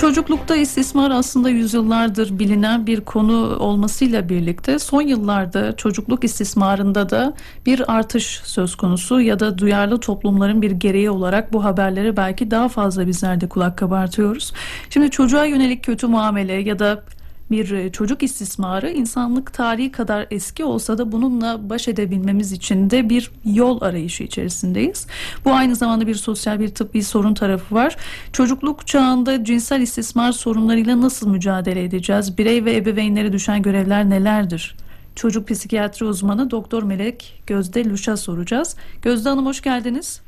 Çocuklukta istismar aslında yüzyıllardır bilinen bir konu olmasıyla birlikte son yıllarda çocukluk istismarında da bir artış söz konusu ya da duyarlı toplumların bir gereği olarak bu haberlere belki daha fazla bizler de kulak kabartıyoruz. Şimdi çocuğa yönelik kötü muamele ya da bir e, çocuk istismarı insanlık tarihi kadar eski olsa da bununla baş edebilmemiz için de bir yol arayışı içerisindeyiz. Bu aynı zamanda bir sosyal bir tıbbi sorun tarafı var. Çocukluk çağında cinsel istismar sorunlarıyla nasıl mücadele edeceğiz? Birey ve ebeveynlere düşen görevler nelerdir? Çocuk psikiyatri uzmanı Doktor Melek Gözde Luş'a soracağız. Gözde Hanım hoş geldiniz.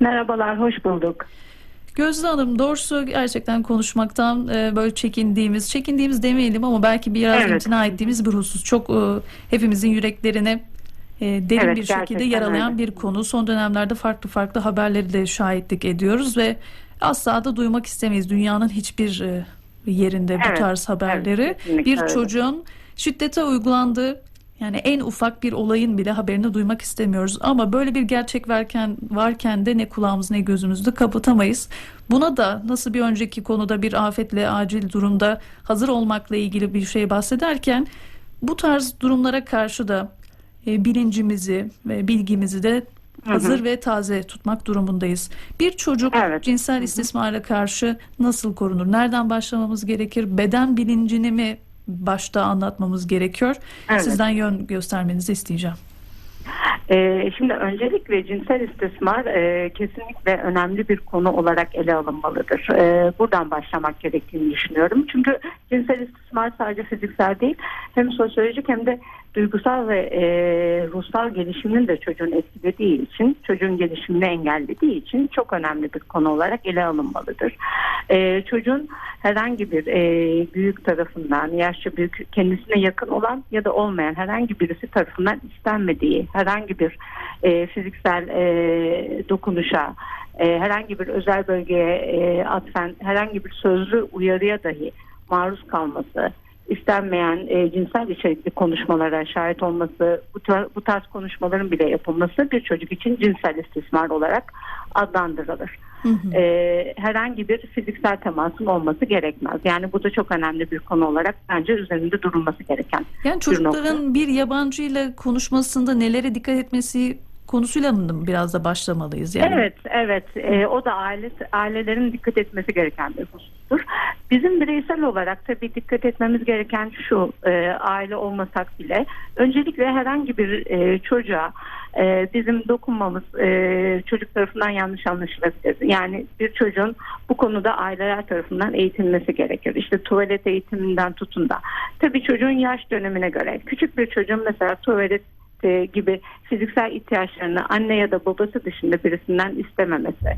Merhabalar, hoş bulduk. Gözde Hanım doğrusu gerçekten konuşmaktan e, böyle çekindiğimiz, çekindiğimiz demeyelim ama belki biraz Evet. imtina ettiğimiz bir husus. Çok e, hepimizin yüreklerine e, derin Evet, bir şekilde yaralayan öyle. bir konu. Son dönemlerde farklı farklı haberleri de şahitlik ediyoruz ve asla da duymak istemeyiz dünyanın hiçbir e, yerinde bu Evet, tarz haberleri. evet, bir öyle. çocuğun şiddete uygulandığı yani en ufak bir olayın bile haberini duymak istemiyoruz. Ama böyle bir gerçek varken varken de ne kulağımızı ne gözümüzü kapatamayız. Buna da nasıl bir önceki konuda bir afetle acil durumda hazır olmakla ilgili bir şey bahsederken bu tarz durumlara karşı da e, bilincimizi ve bilgimizi de hazır ve taze tutmak durumundayız. Bir çocuk Evet. cinsel istismara karşı nasıl korunur? Nereden başlamamız gerekir? Beden bilincini mi başta anlatmamız gerekiyor? Evet. Sizden yön göstermenizi isteyeceğim. Ee, şimdi öncelikle cinsel istismar e, kesinlikle önemli bir konu olarak ele alınmalıdır. Ee, buradan başlamak gerektiğini düşünüyorum. Çünkü cinsel istismar sadece fiziksel değil, hem sosyolojik hem de duygusal ve e, ruhsal gelişimini de çocuğun etkilediği için, çocuğun gelişimini engellediği için çok önemli bir konu olarak ele alınmalıdır. Ee, çocuğun herhangi bir e, büyük tarafından, yaşça büyük, kendisine yakın olan ya da olmayan herhangi birisi tarafından istenmediği, herhangi bir e, fiziksel e, dokunuşa, e, herhangi bir özel bölgeye e, atfen herhangi bir sözlü uyarıya dahi maruz kalması, istenmeyen e, cinsel içerikli konuşmalara şahit olması, bu, tar- bu tarz konuşmaların bile yapılması bir çocuk için cinsel istismar olarak adlandırılır. E, herhangi bir fiziksel temasın olması gerekmez. Yani bu da çok önemli bir konu olarak bence üzerinde durulması gereken Yani bir çocukların bir yabancı ile konuşmasında nelere dikkat etmesi konusuyla mı biraz da başlamalıyız? Yani Evet, evet. Ee, o da aile ailelerin dikkat etmesi gereken bir husustur. Bizim bireysel olarak tabii dikkat etmemiz gereken şu, e, aile olmasak bile öncelikle herhangi bir e, çocuğa e, bizim dokunmamız e, çocuk tarafından yanlış anlaşılabilir. Yani bir çocuğun bu konuda aileler tarafından eğitilmesi gerekir. İşte tuvalet eğitiminden tutun da. Tabii çocuğun yaş dönemine göre küçük bir çocuğun mesela tuvalet e, gibi fiziksel ihtiyaçlarını anne ya da babası dışında birisinden istememesi.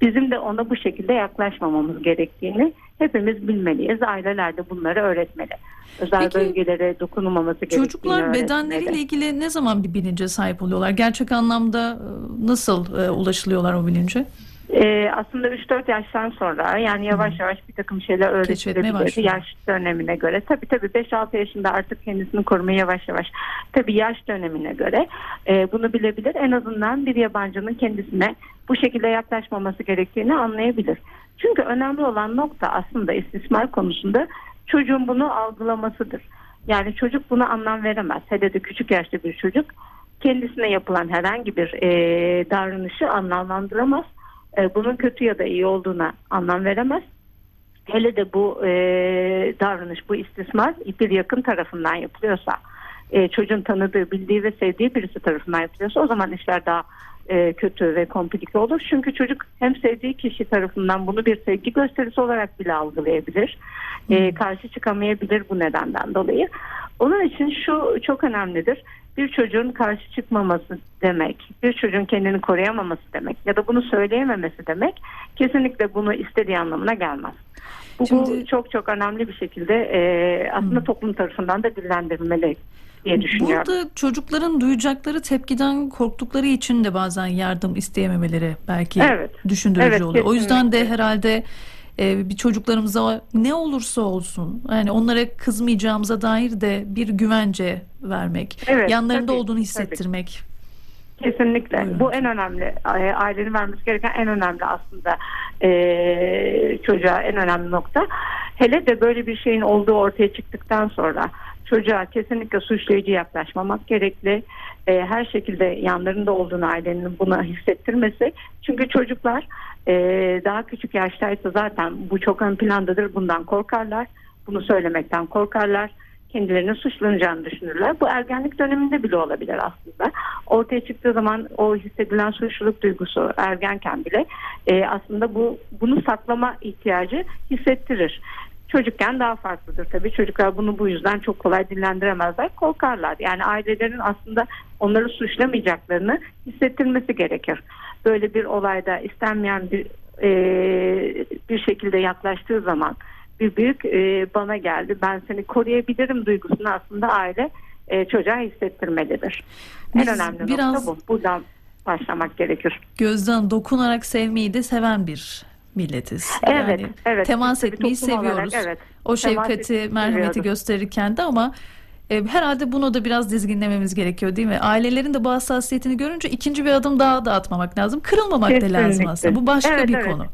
Bizim de ona bu şekilde yaklaşmamamız gerektiğini hepimiz bilmeliyiz. Aileler de bunları öğretmeli. Özel Peki, bölgelere dokunulmaması gerektiğini Çocuklar öğretmeli. bedenleriyle ilgili ne zaman bir bilince sahip oluyorlar? Gerçek anlamda e, nasıl e, ulaşılıyorlar o bilince? Ee, aslında 3-4 yaştan sonra yani yavaş yavaş bir takım şeyler öğretilebilir yaş dönemine göre. Tabii tabii 5-6 yaşında artık kendisini korumaya yavaş yavaş tabii yaş dönemine göre e, bunu bilebilir. En azından bir yabancının kendisine bu şekilde yaklaşmaması gerektiğini anlayabilir. Çünkü önemli olan nokta aslında istismar konusunda çocuğun bunu algılamasıdır. Yani çocuk buna anlam veremez. Hele de küçük yaşta bir çocuk kendisine yapılan herhangi bir e, davranışı anlamlandıramaz. E, bunun kötü ya da iyi olduğuna anlam veremez. Hele de bu e, davranış, bu istismar bir yakın tarafından yapılıyorsa, e, çocuğun tanıdığı, bildiği ve sevdiği birisi tarafından yapılıyorsa o zaman işler daha e, kötü ve komplike olur. Çünkü çocuk hem sevdiği kişi tarafından bunu bir sevgi gösterisi olarak bile algılayabilir. E, karşı çıkamayabilir bu nedenden dolayı. Onun için şu çok önemlidir. Bir çocuğun karşı çıkmaması demek, bir çocuğun kendini koruyamaması demek ya da bunu söyleyememesi demek kesinlikle bunu istediği anlamına gelmez. Bu, bu Şimdi- çok çok önemli bir şekilde e, aslında toplum tarafından da dillendirilmeli diye düşünüyorum. Burada çocukların duyacakları tepkiden korktukları için de bazen yardım isteyememeleri belki Evet. düşündürücü Evet, oluyor. O yüzden de kesinlikle. herhalde e, bir çocuklarımıza ne olursa olsun yani onlara kızmayacağımıza dair de bir güvence vermek, Evet, yanlarında tabii, olduğunu tabii. Kesinlikle. Buyurun. Bu en önemli. e, Ailenin vermesi gereken en önemli aslında e, çocuğa en önemli nokta. Hele de böyle bir şeyin olduğu ortaya çıktıktan sonra çocuğa kesinlikle suçlayıcı yaklaşmamak gerekli. E, her şekilde yanlarında olduğunu ailenin buna hissettirmesi. Çünkü çocuklar e, daha küçük yaştaysa zaten bu çok ön plandadır. Bundan korkarlar. Bunu söylemekten korkarlar kendilerine suçlanacağını düşünürler. Bu ergenlik döneminde bile olabilir aslında. Ortaya çıktığı zaman o hissedilen suçluluk duygusu ergenken bile e, aslında bu bunu saklama ihtiyacı hissettirir. Çocukken daha farklıdır tabii. Çocuklar bunu bu yüzden çok kolay dillendiremezler, korkarlar. Yani ailelerin aslında onları suçlamayacaklarını hissettirmesi gerekir. Böyle bir olayda istenmeyen bir e, bir şekilde yaklaştığı zaman bir büyük e, bana geldi ben seni koruyabilirim duygusunu aslında aile e, çocuğa hissettirmelidir. Biz en önemli biraz- nokta bu. Buradan başlamak gerekir. Gözden dokunarak sevmeyi de seven bir milletiz. Evet, yani evet. temas Tabii etmeyi toplum olarak, seviyoruz. evet. O şefkati, merhameti seviyoruz. gösterirken de ama e, herhalde bunu da biraz dizginlememiz gerekiyor değil mi? Ailelerin de bu hassasiyetini görünce ikinci bir adım daha da atmamak lazım. Kırılmamak da lazım Kesinlikle. aslında. Bu başka Evet, bir evet. konu.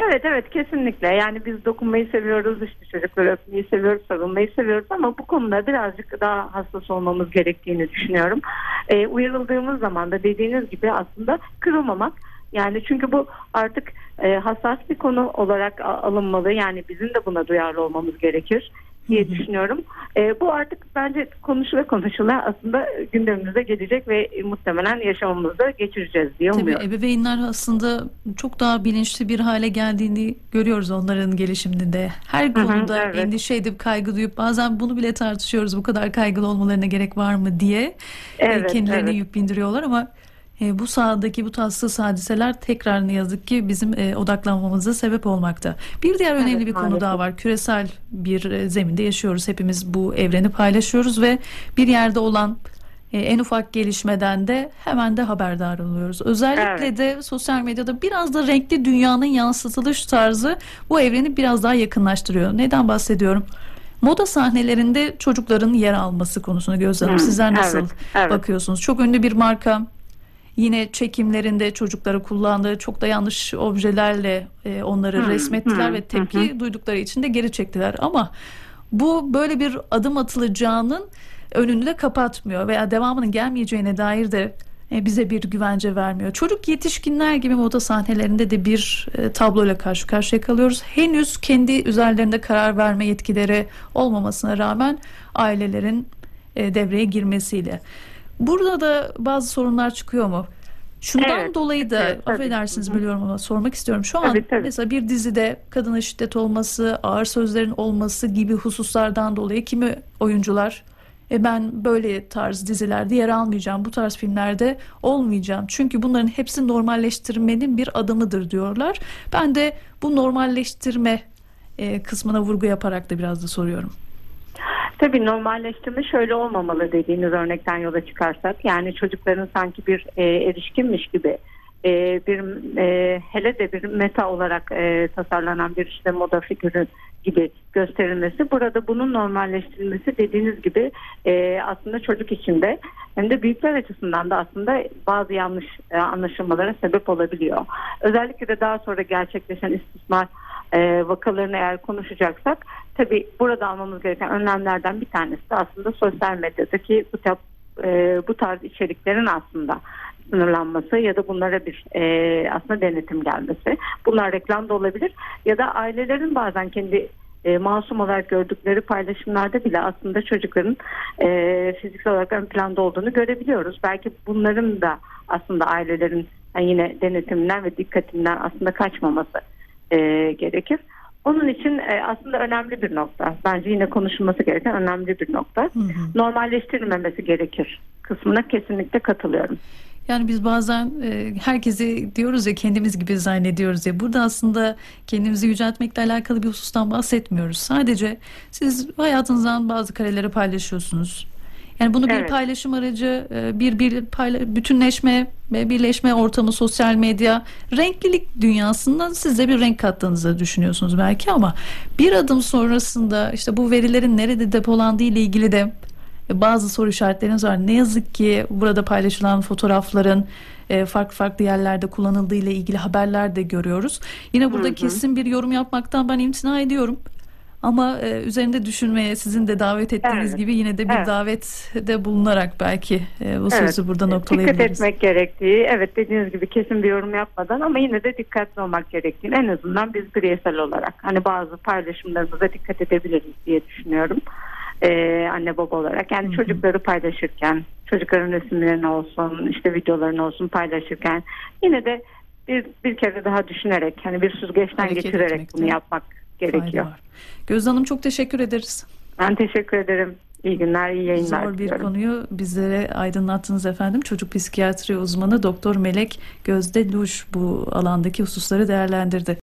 Evet evet kesinlikle. Yani biz dokunmayı seviyoruz işte çocukları öpmeyi seviyoruz sarılmayı seviyoruz ama bu konuda birazcık daha hassas olmamız gerektiğini düşünüyorum. Ee, uyarıldığımız zaman da dediğiniz gibi aslında kırılmamak yani çünkü bu artık e, hassas bir konu olarak alınmalı. Yani bizim de buna duyarlı olmamız gerekir diye düşünüyorum. E, bu artık bence konuşula konuşula aslında gündemimize gelecek ve muhtemelen yaşamımızda geçireceğiz diye Tabii umuyorum. ebeveynler aslında çok daha bilinçli bir hale geldiğini görüyoruz onların gelişiminde. Her konuda evet. endişe edip kaygı duyup bazen bunu bile tartışıyoruz. Bu kadar kaygılı olmalarına gerek var mı diye e, Evet, kendilerine evet. yük bindiriyorlar ama e, bu sahadaki bu tatsız hadiseler tekrar ne yazık ki bizim e, odaklanmamıza sebep olmakta. Bir diğer önemli Evet, bir konu maalesef. daha var. Küresel bir e, zeminde yaşıyoruz. Hepimiz bu evreni paylaşıyoruz ve bir yerde olan e, en ufak gelişmeden de hemen de haberdar oluyoruz. Özellikle Evet. de sosyal medyada biraz da renkli dünyanın yansıtılış tarzı bu evreni biraz daha yakınlaştırıyor. Neden bahsediyorum? Moda sahnelerinde çocukların yer alması konusunu gözlemliyorum. Sizler nasıl evet, evet. bakıyorsunuz? Çok ünlü bir marka yine çekimlerinde çocukları kullandığı çok da yanlış objelerle e, onları Hı, resmettiler hı, ve tepki duydukları için de geri çektiler. Ama bu böyle bir adım atılacağının önünü de kapatmıyor veya devamının gelmeyeceğine dair de e, bize bir güvence vermiyor. Çocuk yetişkinler gibi moda sahnelerinde de bir e, tabloyla karşı karşıya kalıyoruz. Henüz kendi üzerlerinde karar verme yetkileri olmamasına rağmen ailelerin e, devreye girmesiyle. Burada da bazı sorunlar çıkıyor mu? Şundan Evet, dolayı da evet, tabii. affedersiniz biliyorum ama sormak istiyorum. Şu an Tabii, tabii. mesela bir dizide kadına şiddet olması, ağır sözlerin olması gibi hususlardan dolayı kimi oyuncular e ben böyle tarz dizilerde yer almayacağım, bu tarz filmlerde olmayacağım. Çünkü bunların hepsi normalleştirmenin bir adımıdır diyorlar. Ben de bu normalleştirme e, kısmına vurgu yaparak da biraz da soruyorum. Tabii normalleştirme şöyle olmamalı dediğiniz örnekten yola çıkarsak. Yani çocukların sanki bir e, erişkinmiş gibi e, bir e, hele de bir meta olarak e, tasarlanan bir işte moda figürü gibi gösterilmesi. Burada bunun normalleştirilmesi dediğiniz gibi e, aslında çocuk için de hem de büyükler açısından da aslında bazı yanlış e, anlaşılmalara sebep olabiliyor. Özellikle de daha sonra gerçekleşen istismar e, vakalarını eğer konuşacaksak tabii burada almamız gereken önlemlerden bir tanesi de aslında sosyal medyadaki bu, tap, e, bu tarz içeriklerin aslında sınırlanması ya da bunlara bir e, aslında denetim gelmesi. Bunlar reklam da olabilir ya da ailelerin bazen kendi e, masum olarak gördükleri paylaşımlarda bile aslında çocukların e, fiziksel olarak ön planda olduğunu görebiliyoruz. Belki bunların da aslında ailelerin yani yine denetiminden ve dikkatinden aslında kaçmaması e, gerekir. Onun için e, aslında önemli bir nokta. Bence yine konuşulması gereken önemli bir nokta. Hı hı. Normalleştirilmemesi gerekir kısmına kesinlikle katılıyorum. Yani biz bazen e, herkesi diyoruz ya kendimiz gibi zannediyoruz ya. Burada aslında kendimizi yüceltmekle alakalı bir husustan bahsetmiyoruz. Sadece siz hayatınızdan bazı kareleri paylaşıyorsunuz. Yani bunu bir Evet. paylaşım aracı, e, bir, bir payla- bütünleşme ve birleşme ortamı, sosyal medya, renklilik dünyasından siz de bir renk kattığınızı düşünüyorsunuz belki ama bir adım sonrasında işte bu verilerin nerede depolandığı ile ilgili de e, bazı soru işaretleriniz var. Ne yazık ki burada paylaşılan fotoğrafların e, farklı farklı yerlerde kullanıldığı ile ilgili haberler de görüyoruz. Yine burada Hı hı. kesin bir yorum yapmaktan ben imtina ediyorum. Ama e, üzerinde düşünmeye sizin de davet ettiğiniz Evet. gibi yine de bir Evet. davette bulunarak belki e, bu Evet, sözü burada Dikkat noktalayabiliriz. etmek gerektiği, evet dediğiniz gibi kesin bir yorum yapmadan ama yine de dikkatli olmak gerektiğini en azından biz bireysel olarak hani bazı paylaşımlarımıza dikkat edebiliriz diye düşünüyorum. Ee, anne baba olarak yani Hı hı. çocukları paylaşırken çocukların resimlerini olsun işte videolarını olsun paylaşırken yine de bir, bir kere daha düşünerek hani bir süzgeçten Hareket geçirerek etmekte bunu yapmak gerekiyor. var. Gözde Hanım çok teşekkür ederiz. Ben teşekkür ederim. İyi günler, iyi yayınlar Zor bir diliyorum. konuyu bizlere aydınlattınız efendim. Çocuk psikiyatri uzmanı Doktor Melek Gözde Luş bu alandaki hususları değerlendirdi.